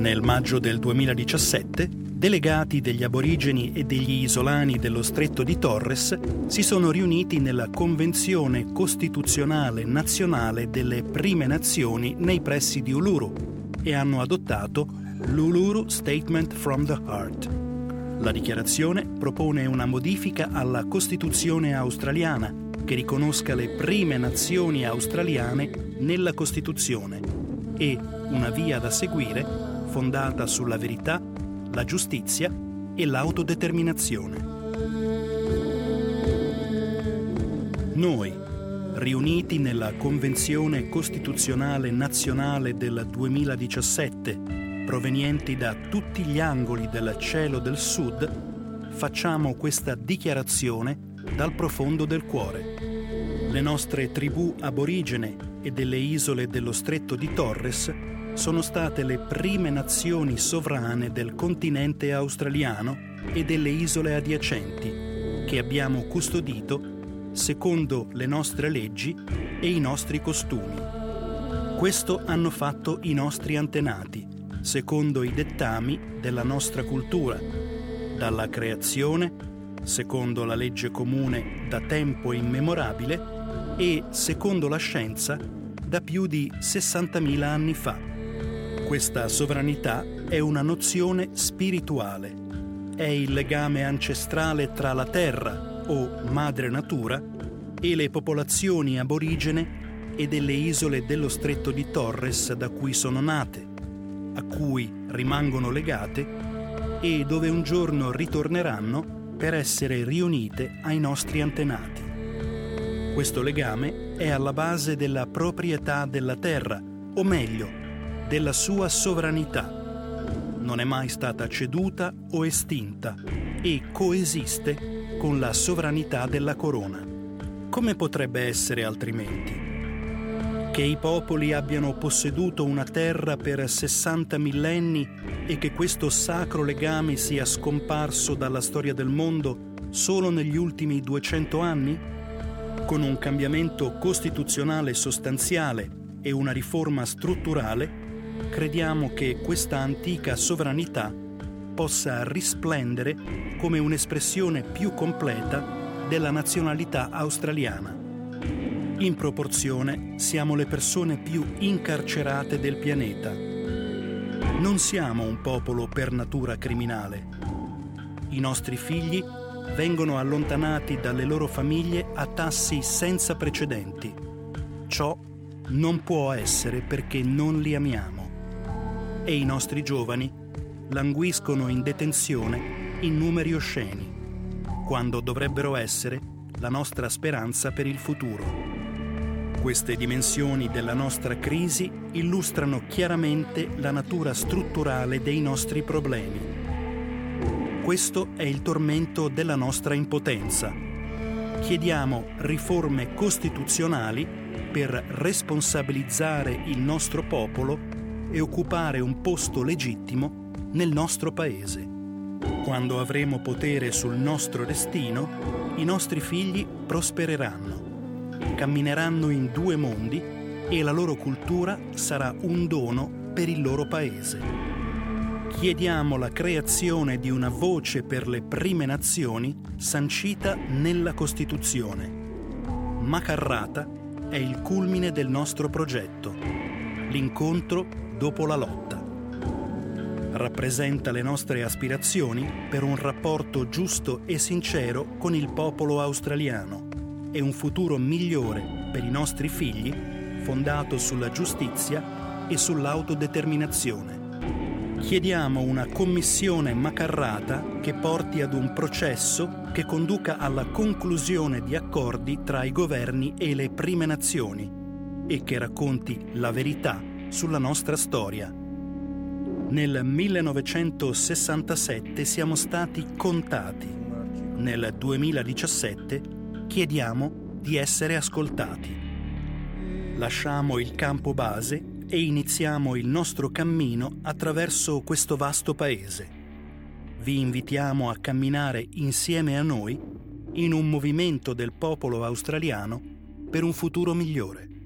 Nel maggio del 2017, delegati degli aborigeni e degli isolani dello stretto di Torres si sono riuniti nella Convenzione Costituzionale Nazionale delle Prime Nazioni nei pressi di Uluru e hanno adottato l'Uluru Statement from the Heart. La dichiarazione propone una modifica alla Costituzione australiana che riconosca le prime nazioni australiane nella Costituzione e una via da seguire fondata sulla verità, la giustizia e l'autodeterminazione. Noi, riuniti nella Convenzione Costituzionale Nazionale del 2017, provenienti da tutti gli angoli del cielo del Sud, facciamo questa dichiarazione dal profondo del cuore. Le nostre tribù aborigene e delle isole dello stretto di Torres sono state le prime nazioni sovrane del continente australiano e delle isole adiacenti, che abbiamo custodito secondo le nostre leggi e i nostri costumi. Questo hanno fatto i nostri antenati, secondo i dettami della nostra cultura, dalla creazione, secondo la legge comune da tempo immemorabile e, secondo la scienza, da più di 60.000 anni fa. Questa sovranità è una nozione spirituale. È il legame ancestrale tra la terra, o madre natura, e le popolazioni aborigene e delle isole dello stretto di Torres da cui sono nate, a cui rimangono legate e dove un giorno ritorneranno per essere riunite ai nostri antenati. Questo legame è alla base della proprietà della terra, o meglio, della sua sovranità. Non è mai stata ceduta o estinta e coesiste con la sovranità della corona. Come potrebbe essere altrimenti? Che i popoli abbiano posseduto una terra per 60 millenni e che questo sacro legame sia scomparso dalla storia del mondo solo negli ultimi 200 anni? Con un cambiamento costituzionale sostanziale e una riforma strutturale, crediamo che questa antica sovranità possa risplendere come un'espressione più completa della nazionalità australiana. In proporzione siamo le persone più incarcerate del pianeta. Non siamo un popolo per natura criminale. I nostri figli vengono allontanati dalle loro famiglie a tassi senza precedenti. Ciò non può essere perché non li amiamo e i nostri giovani languiscono in detenzione in numeri osceni, quando dovrebbero essere la nostra speranza per il futuro. Queste dimensioni della nostra crisi illustrano chiaramente la natura strutturale dei nostri problemi. Questo è il tormento della nostra impotenza. Chiediamo riforme costituzionali per responsabilizzare il nostro popolo e occupare un posto legittimo nel nostro paese. Quando avremo potere sul nostro destino, i nostri figli prospereranno, cammineranno in due mondi e la loro cultura sarà un dono per il loro paese. Chiediamo la creazione di una voce per le prime nazioni sancita nella Costituzione. Macarrata è il culmine del nostro progetto, l'incontro dopo la lotta. Rappresenta le nostre aspirazioni per un rapporto giusto e sincero con il popolo australiano e un futuro migliore per i nostri figli fondato sulla giustizia e sull'autodeterminazione. Chiediamo una commissione macarrata che porti ad un processo che conduca alla conclusione di accordi tra i governi e le prime nazioni e che racconti la verità sulla nostra storia. Nel 1967 siamo stati contati. Nel 2017 chiediamo di essere ascoltati. Lasciamo il campo base e iniziamo il nostro cammino attraverso questo vasto paese. Vi invitiamo a camminare insieme a noi in un movimento del popolo australiano per un futuro migliore.